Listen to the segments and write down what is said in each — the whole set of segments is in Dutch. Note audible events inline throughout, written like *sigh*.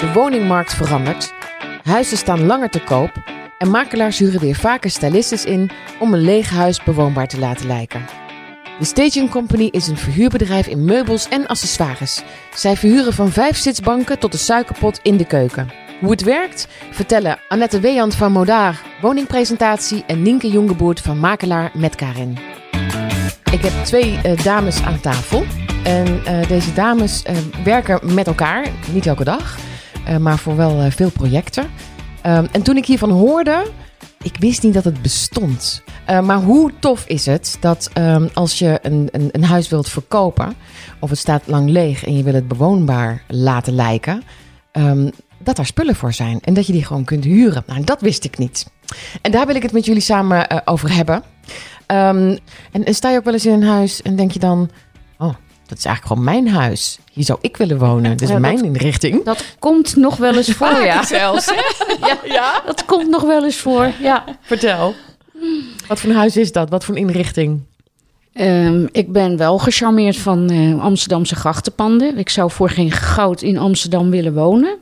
De woningmarkt verandert, huizen staan langer te koop en makelaars huren weer vaker stylistes in om een leeg huis bewoonbaar te laten lijken. De Staging Company is een verhuurbedrijf in meubels en accessoires. Zij verhuren van vijf zitsbanken tot de suikerpot in de keuken. Hoe het werkt vertellen Annette Weand van Modaar, woningpresentatie en Nienke Jongeboert van Makelaar met Karin. Ik heb twee eh, dames aan tafel. En eh, deze dames eh, werken met elkaar, niet elke dag, maar voor wel eh, veel projecten. Ehm, en toen ik hiervan hoorde, ik wist niet dat het bestond. Eh, maar hoe tof is het dat ehm, als je een, een, een huis wilt verkopen, of het staat lang leeg en je wil het bewoonbaar laten lijken, ehm, dat daar spullen voor zijn en dat je die gewoon kunt huren. Nou, dat wist ik niet. En daar wil ik het met jullie samen eh, over hebben. En, en sta je ook wel eens in een huis en denk je dan, dat is eigenlijk gewoon mijn huis. Hier zou ik willen wonen. Dit is Ja, dat- mijn inrichting. Dat komt nog wel eens voor, ja. *laughs* Zelfs, ja. Ja, dat komt nog wel eens voor, ja. Vertel. Wat voor een huis is dat? Wat voor een inrichting? Ehm, ik ben wel gecharmeerd van eh, Amsterdamse grachtenpanden. Ik zou voor geen goud in Amsterdam willen wonen.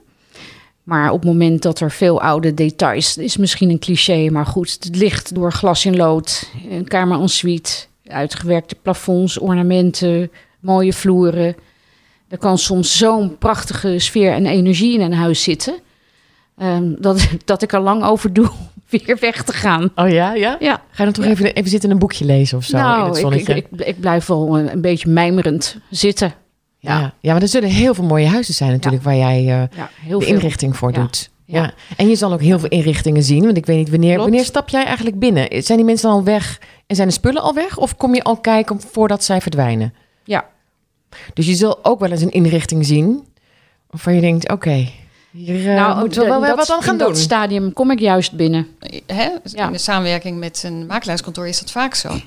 Maar op het moment dat er veel oude details... is misschien een cliché, maar goed... het licht door glas in lood, een kamer en suite... uitgewerkte plafonds, ornamenten, mooie vloeren... Er kan soms zo'n prachtige sfeer en energie in een huis zitten... ehm, dat, *laughs* dat ik er lang over doe weer weg te gaan. Oh ja, ja? Ja. Ga je dan toch even, even zitten en een boekje lezen of zo in het nou, ik, zonnetje? ik, ik, ik blijf wel eh, een beetje mijmerend zitten. ja. ja, maar er zullen heel veel mooie huizen zijn natuurlijk waar jij eh, heel de veel. inrichting voor doet. Ja. Ja. En je zal ook heel veel inrichtingen zien. Want ik weet niet, wanneer, Klopt. wanneer stap jij eigenlijk binnen? Zijn die mensen al weg en zijn de spullen al weg? Of kom je al kijken voordat zij verdwijnen? Ja. Dus je zult ook wel eens een inrichting zien... waarvan je denkt, oké, hier eh moeten we wel dat- wat aan gaan in doen. dat stadium kom ik juist binnen. Hè? Ja. In de samenwerking met een makelaarskantoor is dat vaak zo. Want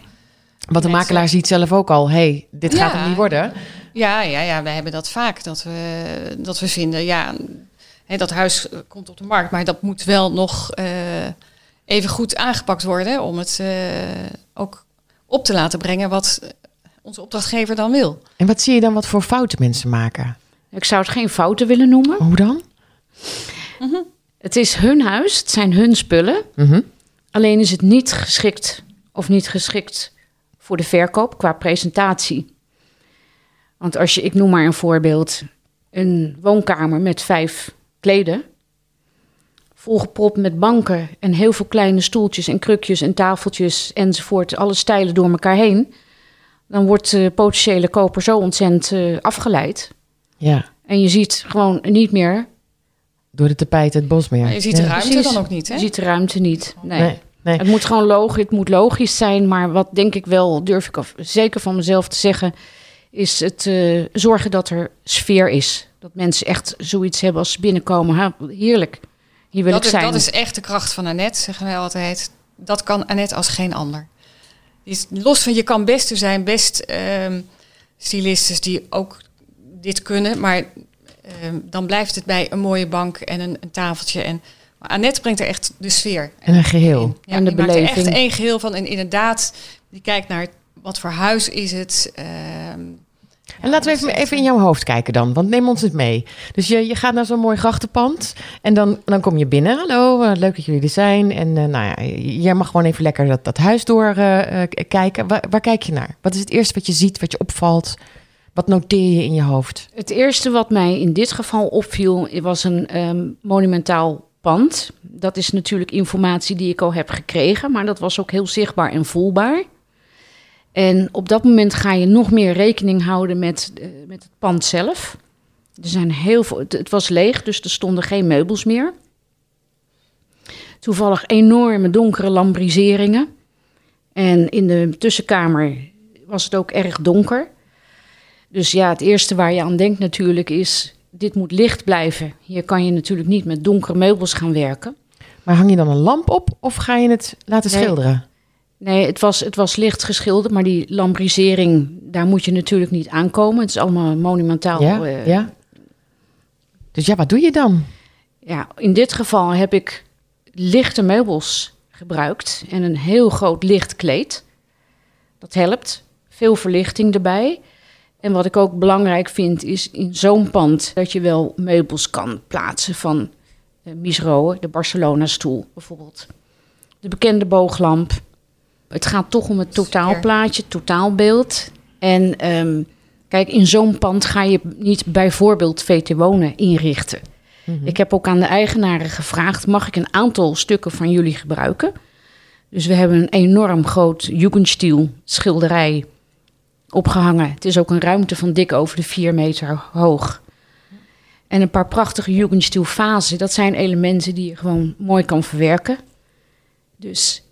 de mensen- makelaar ziet zelf ook al... hey, dit gaat hem niet worden. Ja, ja, ja, wij hebben dat vaak. Dat we, dat we vinden, ja, hè, dat huis eh, komt op de markt, maar dat moet wel nog eh, even goed aangepakt worden om het eh, ook op te laten brengen wat eh, onze opdrachtgever dan wil. En wat zie je dan wat voor fouten mensen maken? Ik zou het geen fouten willen noemen. Hoe dan? Het is hun huis, het zijn hun spullen. Mhm. Alleen is het niet geschikt of niet geschikt voor de verkoop qua presentatie. Want als je, ik noem maar een voorbeeld, een woonkamer met vijf kleden, volgepropt met banken en heel veel kleine stoeltjes en krukjes en tafeltjes enzovoort, alle stijlen door elkaar heen, dan wordt de potentiële koper zo ontzettend eh, afgeleid. Ja, En je ziet gewoon niet meer, door de tapijt het bos meer. Maar je ziet Ja. de ruimte Precies. dan ook niet, hè? je ziet de ruimte niet. Nee. Nee, nee. Het moet gewoon logisch, het moet logisch zijn, maar wat denk ik wel, durf ik af- zeker van mezelf te zeggen, is het eh, zorgen dat er sfeer is. Dat mensen echt zoiets hebben als ze binnenkomen. Ha, heerlijk, hier wil dat, ik is, zijn. dat is echt de kracht van Annette, zeggen wij altijd. Dat kan Annette als geen ander. Is, los van, je kan best, er zijn best ehm stylistes die ook dit kunnen, maar ehm, dan blijft het bij een mooie bank en een, een tafeltje. En, maar Annette brengt er echt de sfeer En een geheel. Ja, En de die maakt er beleving. echt één geheel van. En inderdaad, die kijkt naar wat voor huis is het. ehm, En laten we even, even in jouw hoofd kijken dan, want neem ons eens mee. Dus je, je gaat naar zo'n mooi grachtenpand en dan, dan kom je binnen. Hallo, eh, leuk dat jullie er zijn. En eh, nou ja, jij mag gewoon even lekker dat, dat huis door eh. Waar, waar kijk je naar? Wat is het eerste wat je ziet, wat je opvalt? Wat noteer je in je hoofd? Het eerste wat mij in dit geval opviel, was een ehm, monumentaal pand. Dat is natuurlijk informatie die ik al heb gekregen, maar dat was ook heel zichtbaar en voelbaar. En op dat moment ga je nog meer rekening houden met, eh, met het pand zelf. Er zijn heel veel, het, het was leeg, dus er stonden geen meubels meer. Toevallig enorme donkere lambriseringen. En in de tussenkamer was het ook erg donker. Dus ja, het eerste waar je aan denkt natuurlijk is... dit moet licht blijven. Hier kan je natuurlijk niet met donkere meubels gaan werken. Maar hang je dan een lamp op of ga je het laten Nee. schilderen? Nee, het was, het was licht geschilderd, maar die lambrisering... daar moet je natuurlijk niet aankomen. Het is allemaal monumentaal. Ja, eh, ja. Dus ja, wat doe je dan? ja, in dit geval heb ik lichte meubels gebruikt... en een heel groot licht kleed. Dat helpt. Veel verlichting erbij. En wat ik ook belangrijk vind, is in zo'n pand dat je wel meubels kan plaatsen van uh, de Barcelona-stoel bijvoorbeeld. De bekende booglamp. Het gaat toch om het totaalplaatje, totaalbeeld. En um, kijk, in zo'n pand ga je niet bijvoorbeeld VT Wonen inrichten. Mm-hmm. Ik heb ook aan de eigenaren gevraagd: mag ik een aantal stukken van jullie gebruiken? Dus we hebben een enorm groot Jugendstil schilderij opgehangen. Het is ook een ruimte van dik over de 4 meter hoog. En een paar prachtige Jugendstil vazen. Dat zijn elementen die je gewoon mooi kan verwerken. Dus...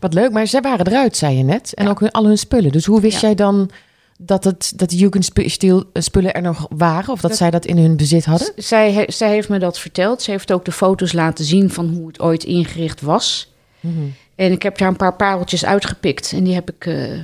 Wat leuk, maar zij waren eruit, zei je net. En ook al hun spullen. Dus hoe wist jij dan dat, het, dat de Jugendstil spullen er nog waren? Of dat, zij dat in hun bezit hadden? Zij, zij heeft me dat verteld. Ze heeft ook de foto's laten zien van hoe het ooit ingericht was. Mm En ik heb daar een paar pareltjes uitgepikt. En die heb ik... Uh,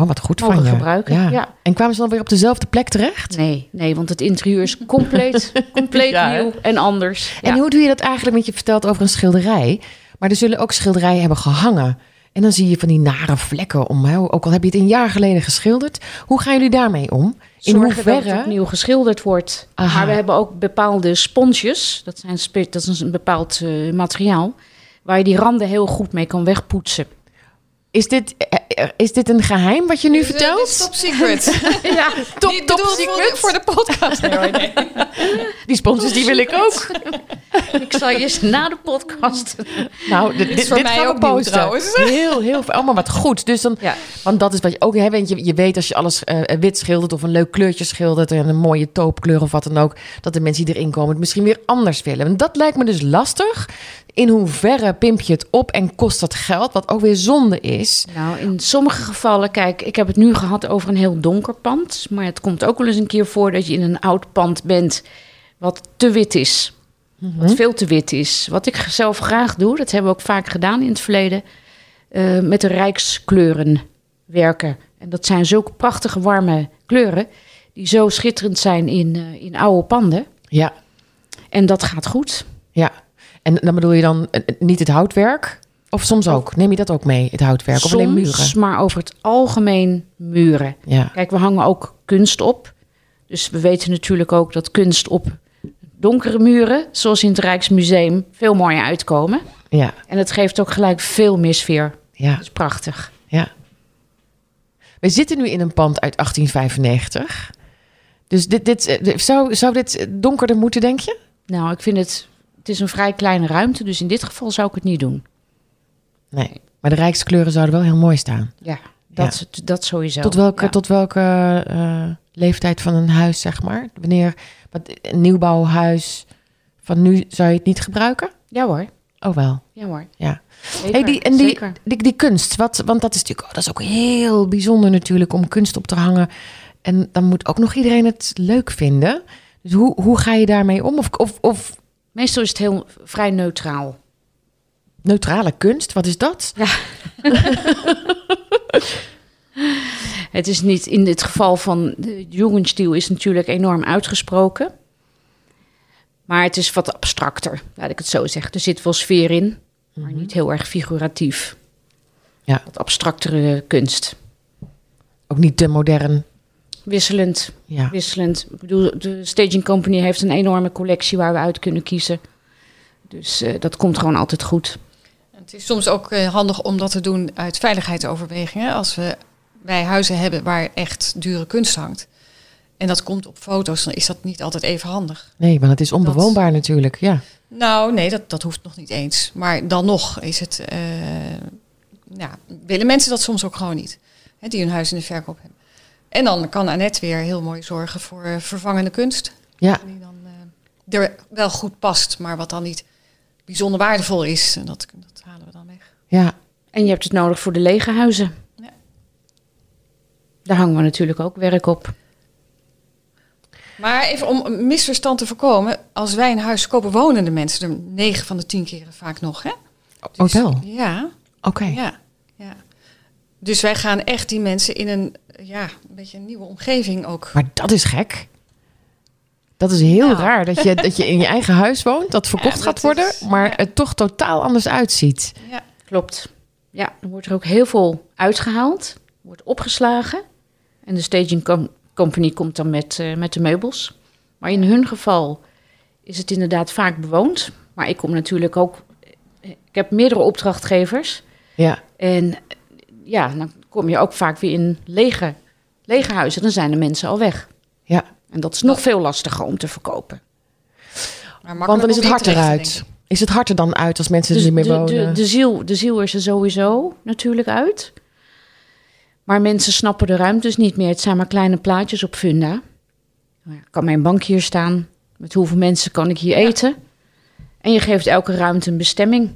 Oh, wat goed van je. gebruiken. Ja. En kwamen ze dan weer op dezelfde plek terecht? Nee, nee want het interieur is compleet, *laughs* compleet nieuw en anders. En hoe doe je dat eigenlijk? Want je vertelt over een schilderij. Maar er zullen ook schilderijen hebben gehangen. En dan zie je van die nare vlekken om. Hè? Ook al heb je het een jaar geleden geschilderd. Hoe gaan jullie daarmee om? In Zorgen hoeverre... dat het opnieuw geschilderd wordt. Maar we hebben ook bepaalde sponsjes. Dat, zijn, dat is een bepaald uh, materiaal. Waar je die randen heel goed mee kan wegpoetsen. Is dit, eh, eh, is dit een geheim wat je nu vertelt? top secret. *laughs* ja, top, top secret voor de, podcast. Nee, nee. *laughs* Die sponsors die wil ik ook. ik zal je eens na de podcast. Nou, dit, *laughs* dit, voor dit mij ook posten. trouwens. Heel, heel veel. Allemaal wat goed. Dus dan, ja. want dat is wat je ook hebt. Je, je weet als je alles uh, wit schildert of een leuk kleurtje schildert en een mooie toopkleur of wat dan ook, dat de mensen die erin komen het misschien weer anders willen. En dat lijkt me dus lastig in hoeverre pimp je het op en kost dat geld, wat ook weer zonde is? Nou, in sommige gevallen, kijk, ik heb het nu gehad over een heel donker pand. Maar het komt ook wel eens een keer voor dat je in een oud pand bent wat te wit is. Mhm. Wat veel te wit is. Wat ik zelf graag doe, dat hebben we ook vaak gedaan in het verleden, uh, met de rijkskleuren werken. En dat zijn zulke prachtige warme kleuren, die zo schitterend zijn in, uh, in oude panden. Ja. En dat gaat goed. Ja, en dan bedoel je dan eh, eh, niet het houtwerk? Of soms ook? Neem je dat ook mee, het houtwerk? Of alleen muren? maar over het algemeen muren. Ja. Kijk, we hangen ook kunst op. Dus we weten natuurlijk ook dat kunst op donkere muren, zoals in het Rijksmuseum, veel mooier uitkomen. Ja. En het geeft ook gelijk veel meer sfeer. Ja. Dat is prachtig. Ja. We zitten nu in een pand uit 1895. Dus dit, dit, eh, zou, zou dit donkerder moeten, denk je? Nou, ik vind het het is een vrij kleine ruimte, dus in dit geval zou ik het niet doen. Nee, maar de rijkskleuren zouden wel heel mooi staan. Ja, dat, dat sowieso. Tot welke, tot welke uh, leeftijd van een huis, zeg maar? Wanneer een nieuwbouwhuis van nu zou je het niet gebruiken? Ja hoor. Oh wel. Ja hoor. Ja. hey, die, en die, die, die, kunst, wat, want dat is natuurlijk oh, dat is ook heel bijzonder natuurlijk om kunst op te hangen. En dan moet ook nog iedereen het leuk vinden. Dus hoe, hoe ga je daarmee om? Of, of, of Meestal is het heel vrij neutraal. Neutrale kunst, wat is dat? Ja. *laughs* het is niet in het geval van de Jugendstil is natuurlijk enorm uitgesproken. Maar het is wat abstracter, laat ik het zo zeggen. Er zit wel sfeer in, maar mhm. niet heel erg figuratief. Ja. Wat abstractere kunst. Ook niet te modern. Wisselend. Ja. Wisselend. Ik bedoel, de Staging Company heeft een enorme collectie waar we uit kunnen kiezen. Dus uh, dat komt gewoon altijd goed. Het is soms ook uh, handig om dat te doen uit veiligheidsoverwegingen. Als we wij huizen hebben waar echt dure kunst hangt. En dat komt op foto's, dan is dat niet altijd even handig. Nee, want het is onbewoonbaar natuurlijk, ja. Nou, nee, dat, dat hoeft nog niet eens. Maar dan nog is het... Uh, ja, willen mensen dat soms ook gewoon niet. Hè, die hun huis in de verkoop hebben. En dan kan Annette weer heel mooi zorgen voor eh, vervangende kunst. Ja. Die dan uh, er wel goed past, maar wat dan niet bijzonder waardevol is. En dat, dat halen we dan weg. Ja. En je hebt het nodig voor de lege huizen. Ja. Daar hangen we natuurlijk ook werk op. Maar even om een misverstand te voorkomen. Als wij een huis kopen, wonen de mensen er negen van de tien keren vaak nog. Hè? Dus, wel? Ja. Oké. Ja, ja. Dus wij gaan echt die mensen in een ja, een beetje een nieuwe omgeving ook. Maar dat is gek. Dat is heel nou. raar dat je, dat je in je eigen huis woont, dat *laughs* verkocht gaat worden, maar het toch totaal anders uitziet. Ja, klopt. Ja, dan wordt er ook heel veel uitgehaald, wordt opgeslagen. En de staging company komt dan met, eh, met de meubels. Maar in hun geval is het inderdaad vaak bewoond. Maar ik kom natuurlijk ook... Ik heb meerdere opdrachtgevers. Ja. En eh, ja, dan kom je ook vaak weer in lege, lege huizen. Dan zijn de mensen al weg. Ja. En dat is nog veel lastiger om te verkopen. Maar Want dan is het eruit. denken. Is het hart er dan uit als mensen Dus er niet meer de, wonen? de, de, ziel, de ziel is er sowieso natuurlijk uit. Maar mensen snappen de ruimtes niet meer. Het zijn maar kleine plaatjes op funda. Nou ja, Kan mijn bank hier staan? Met hoeveel mensen kan ik hier eten? En je geeft elke ruimte een bestemming.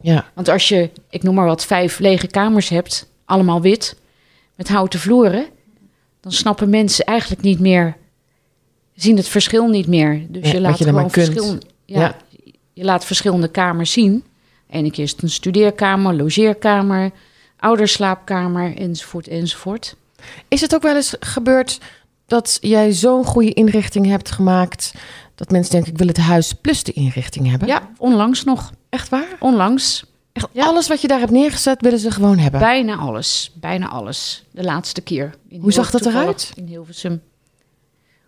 ja. Want als je, ik noem maar wat, vijf lege kamers hebt, allemaal wit, met houten vloeren, dan snappen mensen eigenlijk niet meer, zien het verschil niet meer. Dus Ja, je laat je gewoon kunt. verschil, ja, Ja. je laat verschillende kamers zien. Ene keer is het een studeerkamer, logeerkamer, ouderslaapkamer, enzovoort, enzovoort. Is het ook wel eens gebeurd dat jij zo'n goede inrichting hebt gemaakt... dat mensen denken, ik wil het huis plus de inrichting hebben? Ja, onlangs nog. Echt waar? Onlangs. Echt Ja. alles wat je daar hebt neergezet, willen ze gewoon hebben? Bijna alles. Bijna alles. De laatste keer. In Hoe zag dat eruit? In Hilversum.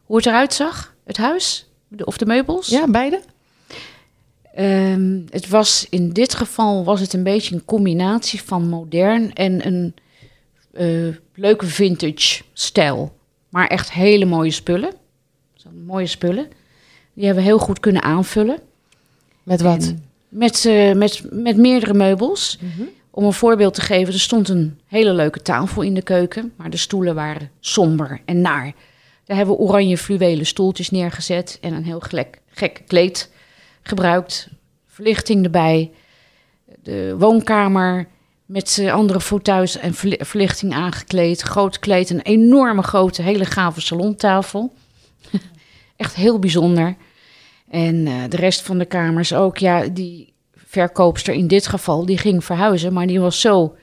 Hoe het eruit zag? Het huis? De- Of de meubels? Ja, beide? Ehm, het was in dit geval was het een beetje een combinatie van modern en een eh, leuke vintage stijl. Maar echt hele mooie spullen. Zo'n mooie spullen. Die hebben we heel goed kunnen aanvullen. Met wat? En Met, eh, met, met meerdere meubels. Om een voorbeeld te geven, er stond een hele leuke tafel in de keuken. Maar de stoelen waren somber en naar. Daar hebben we oranje fluwelen stoeltjes neergezet. En een heel gek, gek kleed gebruikt. Verlichting erbij. De woonkamer met eh, andere fauteuils en verli- verlichting aangekleed. Groot kleed, een enorme grote, hele gave salontafel. *laughs* Echt heel bijzonder. En eh, de rest van de kamers ook. Ja, die verkoopster in dit geval, die ging verhuizen. Maar die was zo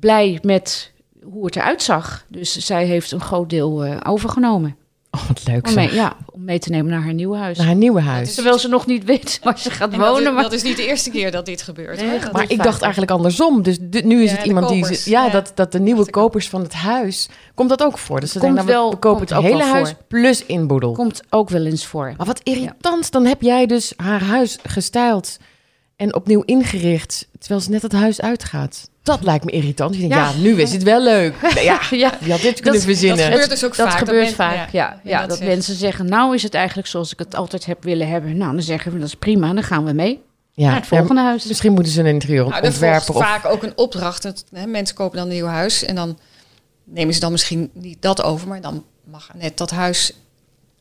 blij met hoe het eruit zag. Dus zij heeft een groot deel eh, overgenomen. Oh, wat leuk Om mee, ja, om mee te nemen naar haar nieuwe huis. Naar haar nieuwe huis. is- Terwijl ze nog niet weet *laughs* waar ze gaat En dat, wonen. is, maar dat is niet de eerste keer dat dit gebeurt. Nee, dat Maar ik vaker. dacht eigenlijk andersom. Dus de- nu is Ja, het iemand die... kopers. Ja, Ja. Dat, dat de nieuwe kopers van het huis... Komt dat ook voor? Dus ze denken, nou, we- kopen het ook hele huis voor. plus inboedel. komt ook wel eens voor. Maar wat irritant. Dan heb jij dus haar huis gestyled en opnieuw ingericht... terwijl ze net het huis uitgaat. Dat lijkt me irritant. Je denkt, ja, Ja. nu is het wel leuk. *laughs* Ja, ja, je had dit kunnen verzinnen. dat gebeurt dus ook dat vaak. gebeurt men- vaak, ja. ja, dat dat zegt- mensen zeggen, nou is het eigenlijk zoals ik het altijd heb willen hebben. Nou, dan zeggen we, dat is prima, dan gaan we mee ja, naar het volgende huis. Misschien moeten ze een Nou, er interieurontwerper volgt of... vaak ook een opdracht. Het, hè, mensen kopen dan een nieuw huis en dan nemen ze dan misschien niet dat over, maar dan mag net dat huis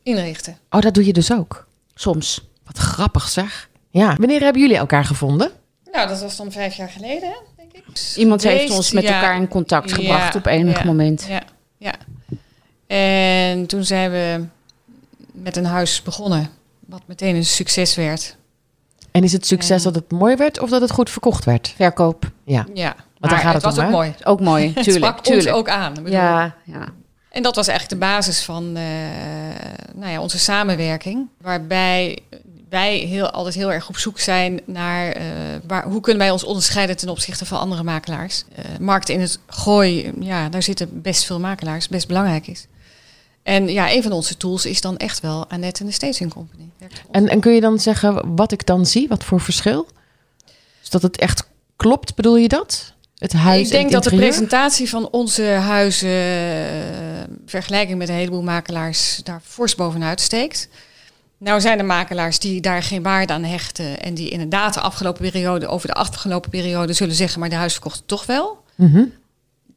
inrichten. Oh, dat doe je dus ook. Soms. Wat grappig zeg. Ja. Wanneer hebben jullie elkaar gevonden? Nou, dat was dan vijf jaar geleden, denk ik. Iemand heeft ons met ja. elkaar in contact Ja, gebracht op enig ja, moment. Ja, ja. En toen zijn we met een huis begonnen, wat meteen een succes werd. En is het succes dat het mooi werd of dat het goed verkocht werd? Verkoop, Ja. Ja, daar maar gaat het het was om, ook mooi. ook mooi, *laughs* Het tuurlijk. sprak tuurlijk. ons ook aan. Bedoel, Ja, ja. En dat was eigenlijk de basis van eh, nou ja, onze samenwerking. Waarbij wij heel, altijd heel erg op zoek zijn naar eh, waar, hoe kunnen wij ons onderscheiden ten opzichte van andere makelaars. Eh markt in het gooi, ja, daar zitten best veel makelaars, best belangrijk is. En ja, een van onze tools is dan echt wel Annette en de Staging Company. En, en kun je dan zeggen wat ik dan zie? Wat voor verschil? Dus dat het echt klopt, bedoel je dat? Het huis ik denk dat de presentatie van onze huizen, eh, in vergelijking met een heleboel makelaars, daar fors bovenuit steekt. Nou zijn er makelaars die daar geen waarde aan hechten en die inderdaad de afgelopen periode, over de afgelopen periode zullen zeggen, maar de huis verkocht toch wel. Mhm.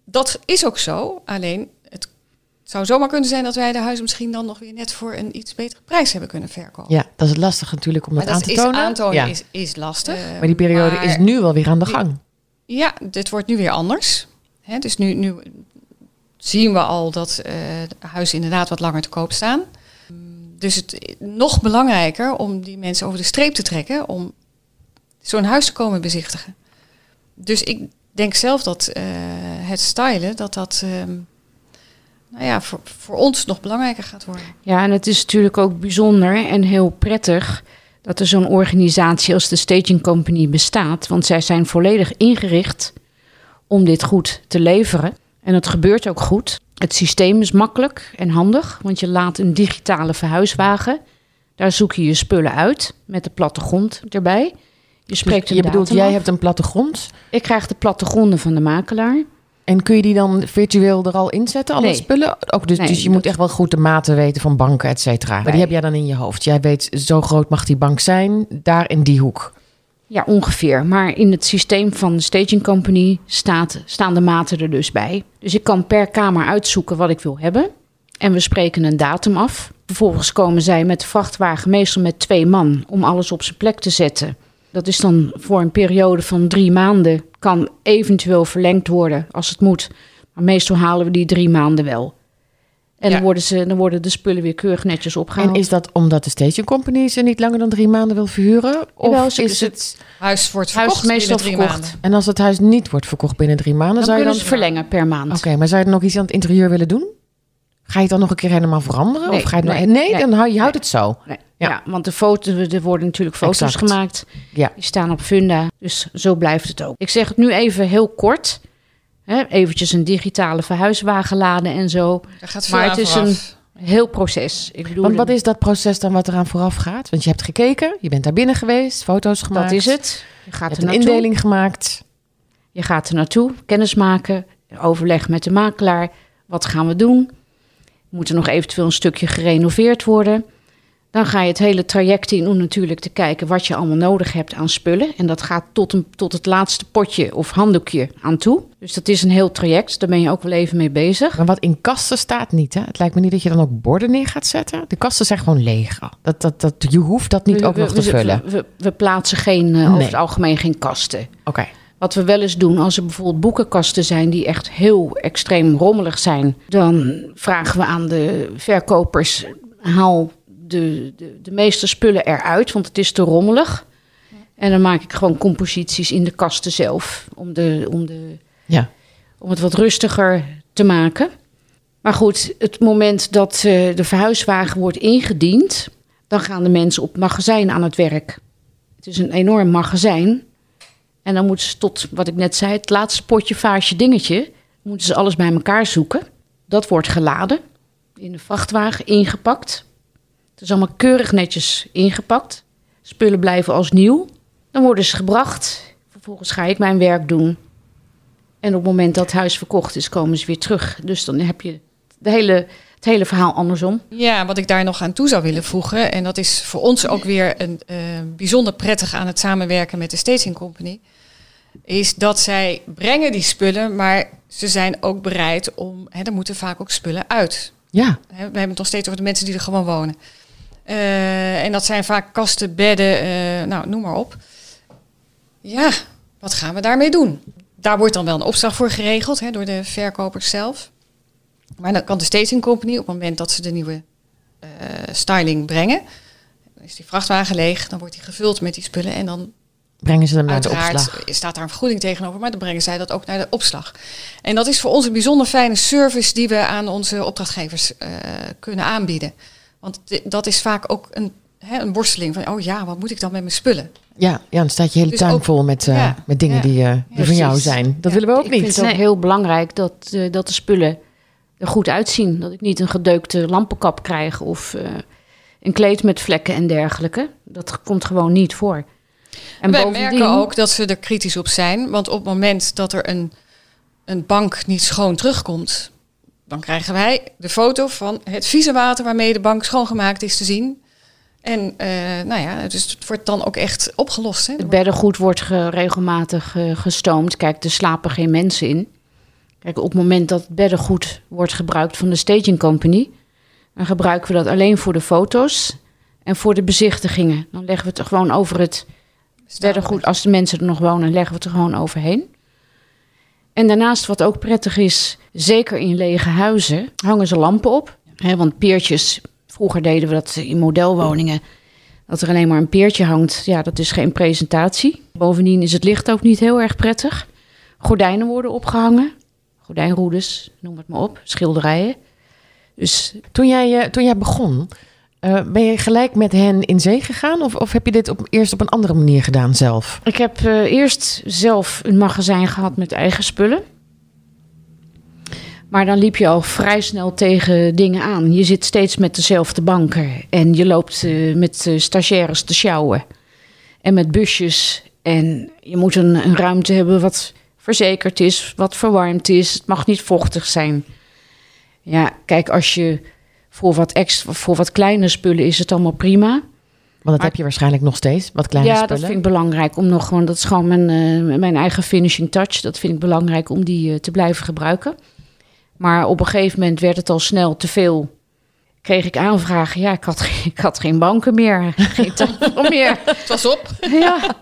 Dat is ook zo, alleen het zou zomaar kunnen zijn dat wij de huizen misschien dan nog weer net voor een iets betere prijs hebben kunnen verkopen. Ja, dat is lastig natuurlijk om dat aan te is tonen. aantonen ja. is, is lastig. maar die periode Maar- is nu wel weer aan de die- gang. Ja, dit wordt nu weer anders. Hè, dus nu, nu zien we al dat eh, de huizen inderdaad wat langer te koop staan. Dus het nog belangrijker om die mensen over de streep te trekken om zo'n huis te komen bezichtigen. Dus ik denk zelf dat eh, het stylen, dat dat ehm, nou ja, voor, voor ons nog belangrijker gaat worden. Ja, en het is natuurlijk ook bijzonder en heel prettig dat er zo'n organisatie als de Staging Company bestaat. Want zij zijn volledig ingericht om dit goed te leveren. En het gebeurt ook goed. Het systeem is makkelijk en handig, want je laat een digitale verhuiswagen. Daar zoek je je spullen uit met de plattegrond erbij. Je spreekt Dus een je bedoelt, jij af. hebt een plattegrond. Ik krijg de plattegronden van de makelaar. En kun je die dan virtueel er al inzetten, alle Nee. spullen? Ook dus, Nee, dus je moet echt wel goed de maten weten van banken, et cetera. Maar die heb jij dan in je hoofd. Jij weet, zo groot mag die bank zijn, daar in die hoek. Ja, ongeveer. Maar in het systeem van de staging company staat, staan de maten er dus bij. Dus ik kan per kamer uitzoeken wat ik wil hebben. En we spreken een datum af. Vervolgens komen zij met de vrachtwagen, meestal met twee man, om alles op zijn plek te zetten. Dat is dan voor een periode van drie maanden. Kan eventueel verlengd worden als het moet. Maar meestal halen we die drie maanden wel. En Ja. dan, worden ze, dan worden de spullen weer keurig netjes opgehaald. En is dat omdat de staging company ze niet langer dan drie maanden wil verhuren? Of Jawel, ze- is het... Huis wordt Huis verkocht meestal binnen drie verkocht. maanden. En als het huis niet wordt verkocht binnen drie maanden, dan zou je kunnen dan... ze verlengen per maand. Oké, maar zou je dan nog iets aan het interieur willen doen? Ga je het dan nog een keer helemaal veranderen? Nee, of ga je het nog- nee, nee, nee. dan hou je houdt het zo. Nee. Ja. Ja. want de foto's, er worden natuurlijk foto's Exact. gemaakt. Ja. Die staan op Funda. Dus zo blijft het ook. Ik zeg het nu even heel kort. Hè, eventjes een digitale verhuiswagen laden en zo. Daar gaat veel Maar het is vooraf. Heel proces. Ik bedoel, Want wat is dat proces dan wat eraan vooraf gaat? Want je hebt gekeken, je bent daar binnen geweest, foto's gemaakt. dat is het. Je Je gaat hebt er een naartoe. indeling gemaakt. Je gaat er naartoe, kennis maken, overleg met de makelaar. Wat gaan we doen? Moet er nog eventueel een stukje gerenoveerd worden? Dan ga je het hele traject in om natuurlijk te kijken wat je allemaal nodig hebt aan spullen. En dat gaat tot, een, tot het laatste potje of handdoekje aan toe. Dus dat is een heel traject. Daar ben je ook wel even mee bezig. Maar wat in kasten staat niet, hè? Het lijkt me niet dat je dan ook borden neer gaat zetten. De kasten zijn gewoon leeg. Dat, dat, dat, je hoeft dat niet We- ook we- nog te we- vullen. We, plaatsen geen, eh, Nee. over het algemeen geen kasten. Oké. Wat we wel eens doen, als er bijvoorbeeld boekenkasten zijn die echt heel extreem rommelig zijn, dan vragen we aan de verkopers: haal de, de, de meeste spullen eruit, want het is te rommelig. En dan maak ik gewoon composities in de kasten zelf, om, de, om, de, Ja. om het wat rustiger te maken. Maar goed, het moment dat eh, de verhuiswagen wordt ingediend, dan gaan de mensen op het magazijn aan het werk. Het is een enorm magazijn. En dan moeten ze tot, wat ik net zei, het laatste potje, vaasje, dingetje, moeten ze alles bij elkaar zoeken. Dat wordt geladen, in de vrachtwagen ingepakt. Het is allemaal keurig netjes ingepakt. Spullen blijven als nieuw. Dan worden ze gebracht. Vervolgens ga ik mijn werk doen. En op het moment dat het huis verkocht is, komen ze weer terug. Dus dan heb je de hele, het hele verhaal andersom. Ja, wat ik daar nog aan toe zou willen voegen, en dat is voor ons ook weer een eh, bijzonder prettig aan het samenwerken met de Staging Company, is dat zij brengen die spullen, maar ze zijn ook bereid om, hè, er moeten vaak ook spullen uit. Ja. We hebben het nog steeds over de mensen die er gewoon wonen. Eh, en dat zijn vaak kasten, bedden, eh, nou noem maar op. Ja, wat gaan we daarmee doen? Daar wordt dan wel een opslag voor geregeld hè, door de verkopers zelf. Maar dan kan de staging company op het moment dat ze de nieuwe eh, styling brengen, dan is die vrachtwagen leeg, dan wordt die gevuld met die spullen en dan Brengen ze hem naar de opslag. staat daar een vergoeding tegenover, maar dan brengen zij dat ook naar de opslag. En dat is voor ons een bijzonder fijne service die we aan onze opdrachtgevers kunnen aanbieden. Want dat is vaak ook een, hè, een worsteling van, oh ja, wat moet ik dan met mijn spullen? Ja, ja, dan staat je hele Dus tuin ook- vol met, eh, ja, met dingen ja, die, eh, die van precies. jou zijn. Dat Ja, willen we ook ik niet. vind het ook heel belangrijk dat, eh, dat de spullen er goed uitzien. Dat ik niet een gedeukte lampenkap krijg of eh, een kleed met vlekken en dergelijke. Dat komt gewoon niet voor. En Wij bovendien, merken ook dat ze er kritisch op zijn, want op het moment dat er een, een bank niet schoon terugkomt, dan krijgen wij de foto van het vieze water waarmee de bank schoongemaakt is te zien. En eh, nou ja, dus het wordt dan ook echt opgelost. Hè? Het beddengoed wordt ge- regelmatig eh, gestoomd. Kijk, er slapen geen mensen in. Kijk, op het moment dat het beddengoed wordt gebruikt van de staging company, dan gebruiken we dat alleen voor de foto's en voor de bezichtigingen. Dan leggen we het er gewoon over het beddengoed. Als de mensen er nog wonen, leggen we het er gewoon overheen. En daarnaast, wat ook prettig is, zeker in lege huizen, hangen ze lampen op. Hè, want peertjes, vroeger deden we dat in modelwoningen. Dat er alleen maar een peertje hangt, ja, dat is geen presentatie. Bovendien is het licht ook niet heel erg prettig. Gordijnen worden opgehangen. Gordijnroedes, noem het maar op. Schilderijen. Dus Toen jij, eh, toen jij begon, eh, ben je gelijk met hen in zee gegaan? Of, of heb je dit op, eerst op een andere manier gedaan zelf? ik heb eh, eerst zelf een magazijn gehad met eigen spullen. Maar dan liep je al vrij snel tegen dingen aan. Je zit steeds met dezelfde banken. En je loopt uh, met stagiaires te sjouwen. En met busjes. En je moet een, een, ruimte hebben wat verzekerd is, wat verwarmd is. Het mag niet vochtig zijn. Ja, kijk, als je voor wat, extra, voor wat kleine spullen is het allemaal prima. Want dat heb je waarschijnlijk nog steeds, wat kleine ja, spullen. Ja, dat vind ik belangrijk om nog gewoon, dat is gewoon mijn, uh, mijn eigen finishing touch. Dat vind ik belangrijk om die uh, te blijven gebruiken. Maar op een gegeven moment werd het al snel te veel. Kreeg ik aanvragen. Ja, ik had, *laughs* ik had geen banken meer. Geen *laughs* tafel meer. Het was op. *laughs* Ja.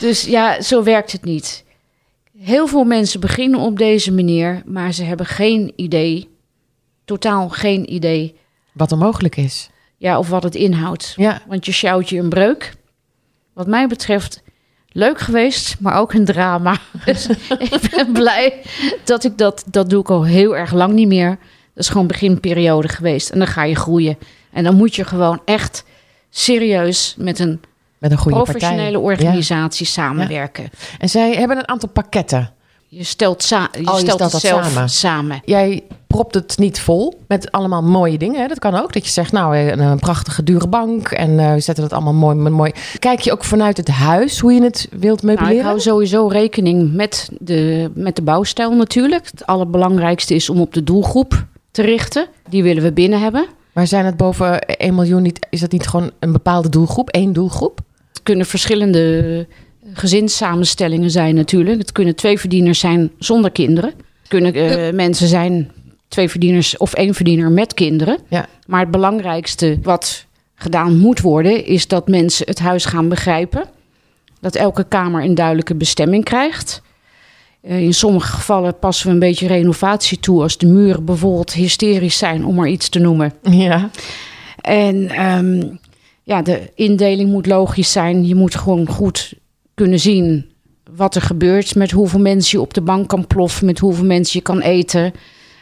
Dus ja, zo werkt het niet. Heel veel mensen beginnen op deze manier, maar ze hebben geen idee. Totaal geen idee. Wat er mogelijk is. Ja, of wat het inhoudt. Ja. Want je sjouwt je een breuk. Wat mij betreft leuk geweest, maar ook een drama. *laughs* Dus ik ben blij dat ik dat, dat doe ik al heel erg lang niet meer. Dat is gewoon beginperiode geweest. En dan ga je groeien. En dan moet je gewoon echt serieus met een, met een goede professionele partij. organisatie ja. samenwerken. Ja. En zij hebben een aantal pakketten. Je stelt, sa je oh, je stelt stelt het dat zelf samen. samen. Jij propt het niet vol met allemaal mooie dingen. Hè? Dat kan ook. Dat je zegt, nou, een, een prachtige dure bank. En uh, we zetten het allemaal mooi, mooi. Kijk je ook vanuit het huis hoe je het wilt meubileren? Nou, ik hou sowieso rekening met de, met de bouwstijl natuurlijk. Het allerbelangrijkste is om op de doelgroep te richten. Die willen we binnen hebben. Maar zijn het boven 1 miljoen niet... Is dat niet gewoon een bepaalde doelgroep? één doelgroep? Het kunnen verschillende gezinssamenstellingen zijn natuurlijk. Het kunnen twee verdieners zijn zonder kinderen. Het kunnen uh, mensen zijn twee verdieners of één verdiener met kinderen. Ja. Maar het belangrijkste wat gedaan moet worden, is dat mensen het huis gaan begrijpen. Dat elke kamer een duidelijke bestemming krijgt. Uh, in sommige gevallen passen we een beetje renovatie toe als de muren bijvoorbeeld hysterisch zijn, om maar iets te noemen. Ja. En um, ja, de indeling moet logisch zijn. Je moet gewoon goed kunnen zien wat er gebeurt, met hoeveel mensen je op de bank kan ploffen, met hoeveel mensen je kan eten.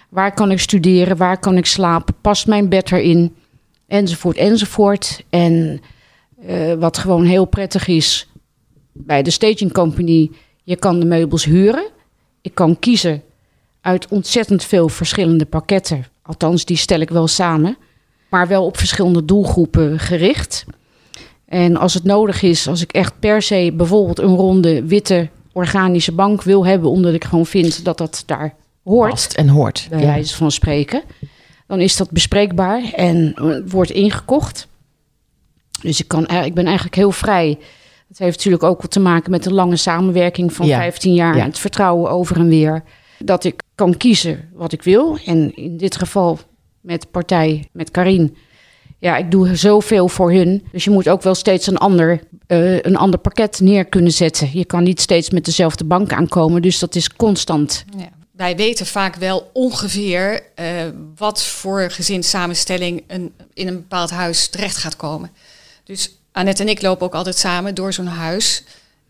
Waar kan ik studeren? Waar kan ik slapen? Past mijn bed erin? Enzovoort, enzovoort. En uh, wat gewoon heel prettig is bij de staging company, je kan de meubels huren. Ik kan kiezen uit ontzettend veel verschillende pakketten. Althans, die stel ik wel samen. Maar wel op verschillende doelgroepen gericht. En als het nodig is, als ik echt per se bijvoorbeeld een ronde witte organische bank wil hebben, omdat ik gewoon vind dat dat daar hoort. Past en hoort. Bij wijze van spreken. Dan is dat bespreekbaar en wordt ingekocht. Dus ik, kan, ik ben eigenlijk heel vrij. Het heeft natuurlijk ook wat te maken met een lange samenwerking van Ja. 15 jaar. Ja. Het vertrouwen over en weer. Dat ik kan kiezen wat ik wil. En in dit geval met partij, met Karin. Ja, ik doe zoveel voor hun. Dus je moet ook wel steeds een ander, eh, een ander pakket neer kunnen zetten. Je kan niet steeds met dezelfde bank aankomen. Dus dat is constant. Ja. Wij weten vaak wel ongeveer eh, wat voor gezinssamenstelling een, in een bepaald huis terecht gaat komen. Dus Annette en ik lopen ook altijd samen door zo'n huis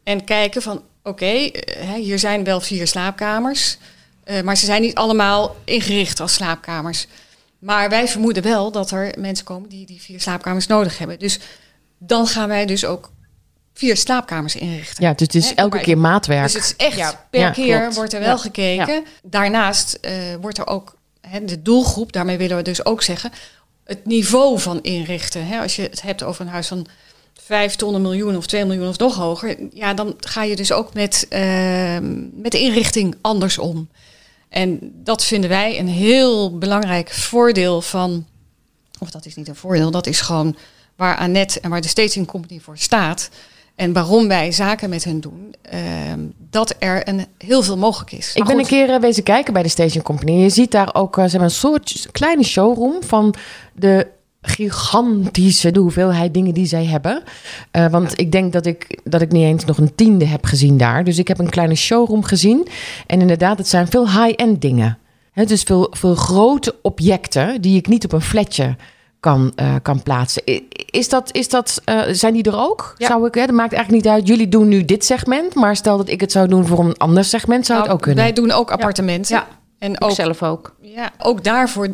en kijken van oké, eh, hier zijn wel vier slaapkamers, eh, maar ze zijn niet allemaal ingericht als slaapkamers. Maar wij vermoeden wel dat er mensen komen die die vier slaapkamers nodig hebben. Dus dan gaan wij dus ook vier slaapkamers inrichten. Ja, dus het is Hè, elke keer maatwerk. Dus het is echt Ja, per ja, keer klopt. wordt er wel Ja. gekeken. Daarnaast eh, wordt er ook hè, de doelgroep, daarmee willen we dus ook zeggen, het niveau van inrichten. Hè, als je het hebt over een huis van 5 ton, een miljoen of 2 miljoen of nog hoger, ja, dan ga je dus ook met, ehm, met de inrichting anders om. En dat vinden wij een heel belangrijk voordeel van, of dat is niet een voordeel, dat is gewoon waar Annette en waar de Staging Company voor staat. En waarom wij zaken met hun doen, ehm, dat er een, heel veel mogelijk is. Ik Maar ben een keer eh, wezen kijken bij de Station Company. Je ziet daar ook, ze hebben een soort kleine showroom van de gigantische de hoeveelheid dingen die zij hebben. Eh, want ik denk dat ik, dat ik niet eens nog een tiende heb gezien daar. Dus ik heb een kleine showroom gezien. En inderdaad, het zijn veel high-end dingen. Hè, dus veel, veel grote objecten die ik niet op een flatje kan, eh, kan plaatsen. Is dat, is dat, eh, zijn die er ook? Ja. Zou ik, hè, dat maakt eigenlijk niet uit. Jullie doen nu dit segment, maar stel dat ik het zou doen voor een ander segment, zou het nou, ook kunnen. Wij doen ook appartementen. Ja, en Ik ook, zelf ook. ja, ook daarvoor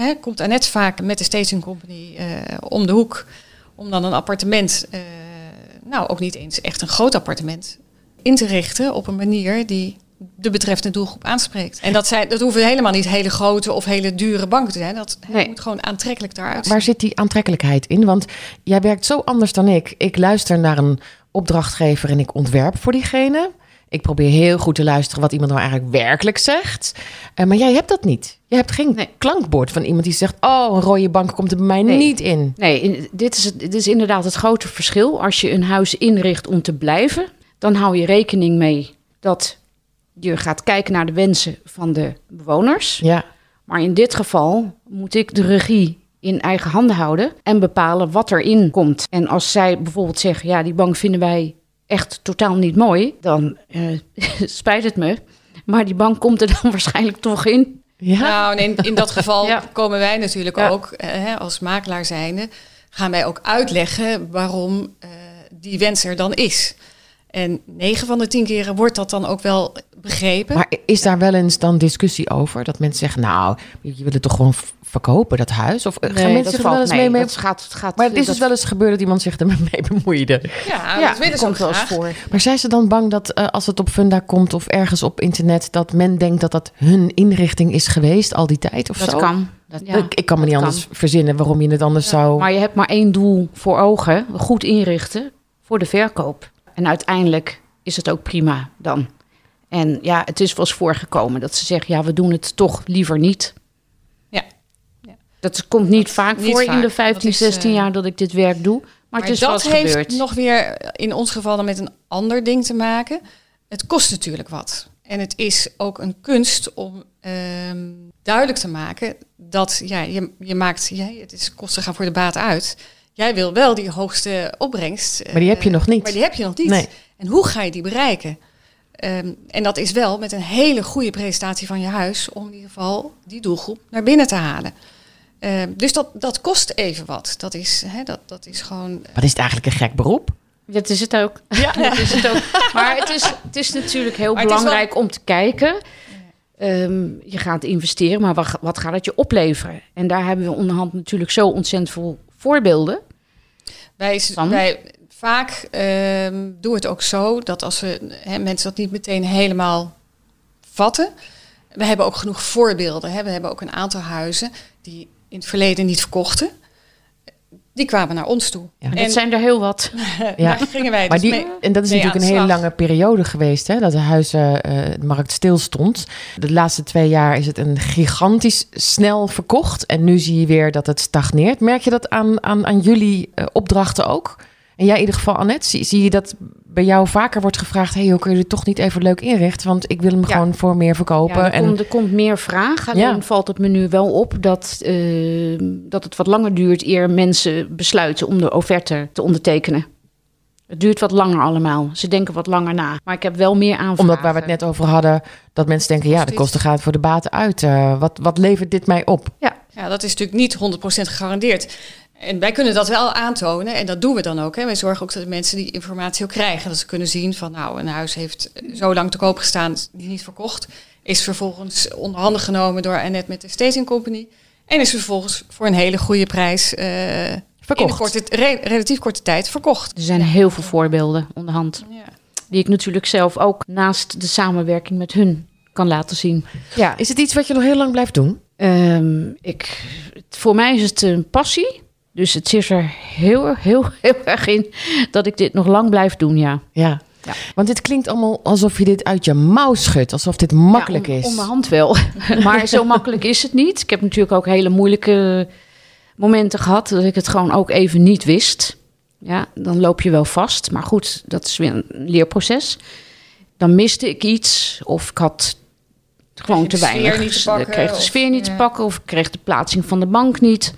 hè, komt Annette vaak met de Staging Company eh, om de hoek. Om dan een appartement, eh, nou ook niet eens echt een groot appartement, in te richten op een manier die de betreffende doelgroep aanspreekt. En dat, zijn, dat hoeven helemaal niet hele grote of hele dure banken te zijn. Dat Nee. moet gewoon aantrekkelijk daaruit. Waar zit die aantrekkelijkheid in? Want jij werkt zo anders dan ik. Ik luister naar een opdrachtgever en ik ontwerp voor diegene. Ik probeer heel goed te luisteren wat iemand nou eigenlijk werkelijk zegt. Eh, maar jij hebt dat niet. Je hebt geen Nee. klankbord van iemand die zegt... oh, een rode bank komt er bij mij Nee. niet in. Nee, in- dit is, het, dit is inderdaad het grote verschil. Als je een huis inricht om te blijven, dan hou je rekening mee dat je gaat kijken naar de wensen van de bewoners. Ja, Maar in dit geval moet ik de regie in eigen handen houden en bepalen wat erin komt. En als zij bijvoorbeeld zeggen, ja, die bank vinden wij echt totaal niet mooi, dan eh, *laughs* spijt het me. Maar die bank komt er dan *laughs* waarschijnlijk toch in. ja. Nou, in, in dat geval *laughs* Ja. komen wij natuurlijk Ja. ook, eh, hè, als makelaar zijnde, gaan wij ook uitleggen waarom eh, die wens er dan is. En 9 van de 10 keren wordt dat dan ook wel begrepen. Maar is daar wel eens dan discussie over? Dat mensen zeggen, nou, je wil het toch gewoon verkopen, dat huis? Of eh, gaan mensen zich er wel eens mee mee? Dat gaat, het gaat, Maar het is dat- dus wel eens gebeurd dat iemand zich *laughs* ermee bemoeide. ja, ja, dat willen ze komt wel eens voor. Maar zijn ze dan bang dat eh, als het op Funda komt of ergens op internet... dat men denkt dat dat hun inrichting is geweest al die tijd of Dat zo? kan. Dat, ja, ik, ik kan me niet anders verzinnen waarom je het anders zou... Maar je hebt maar één doel voor ogen: goed inrichten voor de verkoop. En uiteindelijk is het ook prima dan. En ja, het is wel eens voorgekomen dat ze zeggen: ja, we doen het toch liever niet. Ja. Ja. Dat komt niet vaak Niet voor in de 15, Dat is, 16 eh, jaar dat ik dit werk doe. Maar, het is dat heeft gebeurd. nog weer in ons geval dan met een ander ding te maken. Het kost natuurlijk wat. En het is ook een kunst om ehm, duidelijk te maken dat ja, je, je maakt, ja, het is kosten gaan voor de baat uit. Jij wil wel die hoogste opbrengst. Maar die heb je eh, nog niet. Maar die heb je nog niet. Nee. En hoe ga je die bereiken? Ehm, en dat is wel met een hele goede presentatie van je huis om in ieder geval die doelgroep naar binnen te halen. Ehm, dus dat, dat kost even wat. Dat is, hè, dat, dat is gewoon. Wat is het eigenlijk een gek beroep? Dat is het ook. Ja, *laughs* dat is het ook. Maar het is, het is natuurlijk heel Maar belangrijk om te kijken. Ehm, je gaat investeren, maar wat, wat gaat het je opleveren? En daar hebben we onderhand natuurlijk zo ontzettend veel voorbeelden. Wij, wij vaak ehm, doen we het ook zo dat als we hè, mensen dat niet meteen helemaal vatten. We hebben ook genoeg voorbeelden. We hebben ook een aantal huizen die in het verleden niet verkochten. Die kwamen naar ons toe. Ja. En En dat zijn er heel wat. *laughs* Ja. daar gingen wij Maar dus die, mee. en dat is natuurlijk een hele lange periode geweest, hè, dat de huizenmarkt stil stond. De laatste twee jaar is het een gigantisch snel verkocht. En nu zie je weer dat het stagneert. Merk je dat aan, aan, aan jullie eh, opdrachten ook? En jij in ieder geval, Annette, zie, zie je dat bij jou vaker wordt gevraagd... hey, hoe kun je het toch niet even leuk inrichten? Want ik wil hem Ja. gewoon voor meer verkopen. Ja, er, en, komt, er komt meer vraag. Alleen Ja. valt het me nu wel op dat, eh, dat het wat langer duurt eer mensen besluiten om de offerte te ondertekenen. Het duurt wat langer allemaal. Ze denken wat langer na. Maar ik heb wel meer aanvragen. omdat waar we het net over hadden, dat mensen denken... ja, de Kost kosten gaan voor de baten uit. Eh, wat, wat levert dit mij op? Ja, dat is natuurlijk niet 100% gegarandeerd. En wij kunnen dat wel aantonen en dat doen we dan ook. Hè. Wij zorgen ook dat de mensen die informatie ook krijgen. Dat ze kunnen zien van nou, een huis heeft zo lang te koop gestaan, niet verkocht. Is vervolgens onder handen genomen door Annette met de Staging Company. En is vervolgens voor een hele goede prijs eh, in Verkocht. korte, re- relatief korte tijd verkocht. Er zijn heel veel voorbeelden onderhand. Ja. Die ik natuurlijk zelf ook naast de samenwerking met hun kan laten zien. Ja, Is het iets wat je nog heel lang blijft doen? Ehm, ik, voor mij is het een passie. Dus het zit er heel, heel, *laughs* heel erg in dat ik dit nog lang blijf doen, ja. Ja. Ja. Want dit klinkt allemaal alsof je dit uit je mouw schudt. Alsof dit makkelijk Ja, on- is. Onderhand wel. *laughs* maar zo makkelijk is het niet. Ik heb natuurlijk ook hele moeilijke momenten gehad dat ik het gewoon ook even niet wist. Ja, dan loop je wel vast. Maar goed, dat is weer een leerproces. Dan miste ik iets of ik had gewoon Kreeg te weinig. te pakken, ik kreeg de sfeer niet te pakken of ik kreeg de plaatsing van de bank niet,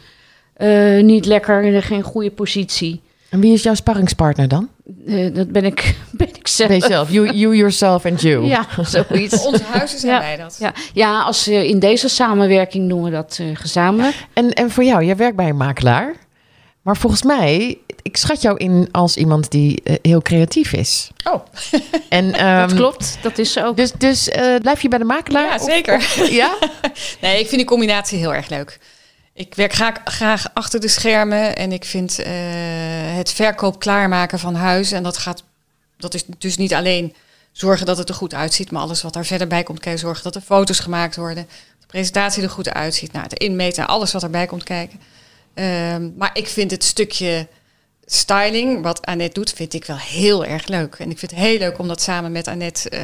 eh, niet lekker, geen goede positie. En wie is jouw sparringspartner dan? Eh, dat ben ik, *laughs* ben ik zelf. Ben je zelf. You, you yourself and you. Ja, zoiets. *laughs* Onze huizen zijn Ja. wij dat. Ja, ja als, eh, in deze samenwerking doen we dat eh, gezamenlijk. En, en voor jou, jij werkt bij een makelaar. Maar volgens mij, ik schat jou in als iemand die heel creatief is. Oh, *laughs* En, ehm, dat klopt, dat is zo ook. Dus, dus eh, blijf je bij de makelaar? ja, Of- zeker. of- ja? Nee, ik vind die combinatie heel erg leuk. Ik werk graag, graag achter de schermen en ik vind eh, het verkoop klaarmaken van huizen. En dat gaat, dat is dus niet alleen zorgen dat het er goed uitziet. Maar alles wat daar verder bij komt kijken, zorgen dat er foto's gemaakt worden. De presentatie er goed uitziet. Nou, het inmeten, alles wat erbij komt kijken. Ehm, maar ik vind het stukje styling, wat Annette doet, vind ik wel heel erg leuk. En ik vind het heel leuk om dat samen met Annette uh,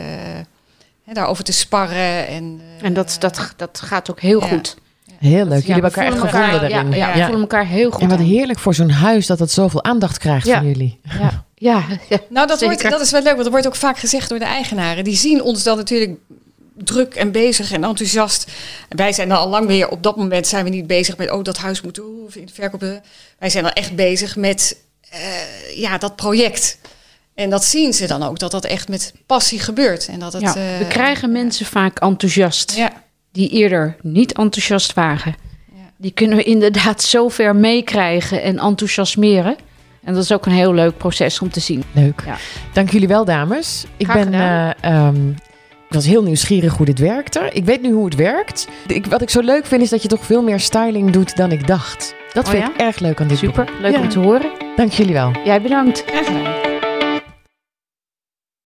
hè, daarover te sparren. En, uh, en dat, dat, dat gaat ook heel ja. goed. Heel leuk. Jullie Ja, hebben elkaar echt gevonden daarin. Ja, ja, we voelen elkaar heel goed En wat aan. heerlijk voor zo'n huis dat het zoveel aandacht krijgt Ja. van jullie. Ja, ja, *laughs* ja. Nou, dat, wordt, dat is wel leuk, want dat wordt ook vaak gezegd door de eigenaren. Die zien ons dan natuurlijk druk en bezig en enthousiast. En wij zijn dan al lang weer, op dat moment zijn we niet bezig met, oh, dat huis moet oeh, in de verkoop. eh. Wij zijn dan echt bezig met eh, ja, dat project. En dat zien ze dan ook, dat dat echt met passie gebeurt. En dat het, Ja, eh, we krijgen mensen vaak enthousiast Ja, die eerder niet enthousiast waren. Ja. Die kunnen we inderdaad zo ver meekrijgen en enthousiasmeren. En dat is ook een heel leuk proces om te zien. Leuk. Ja. Dank jullie wel, dames. Ik Graag ben. eh, ehm, ik was heel nieuwsgierig hoe dit werkte. Ik weet nu hoe het werkt. Ik, wat ik zo leuk vind is dat je toch veel meer styling doet dan ik dacht. Dat Oh vind ja? ik erg leuk aan dit Super, leuk Ja. om te horen. Dank jullie wel. Jij bedankt. graag gedaan.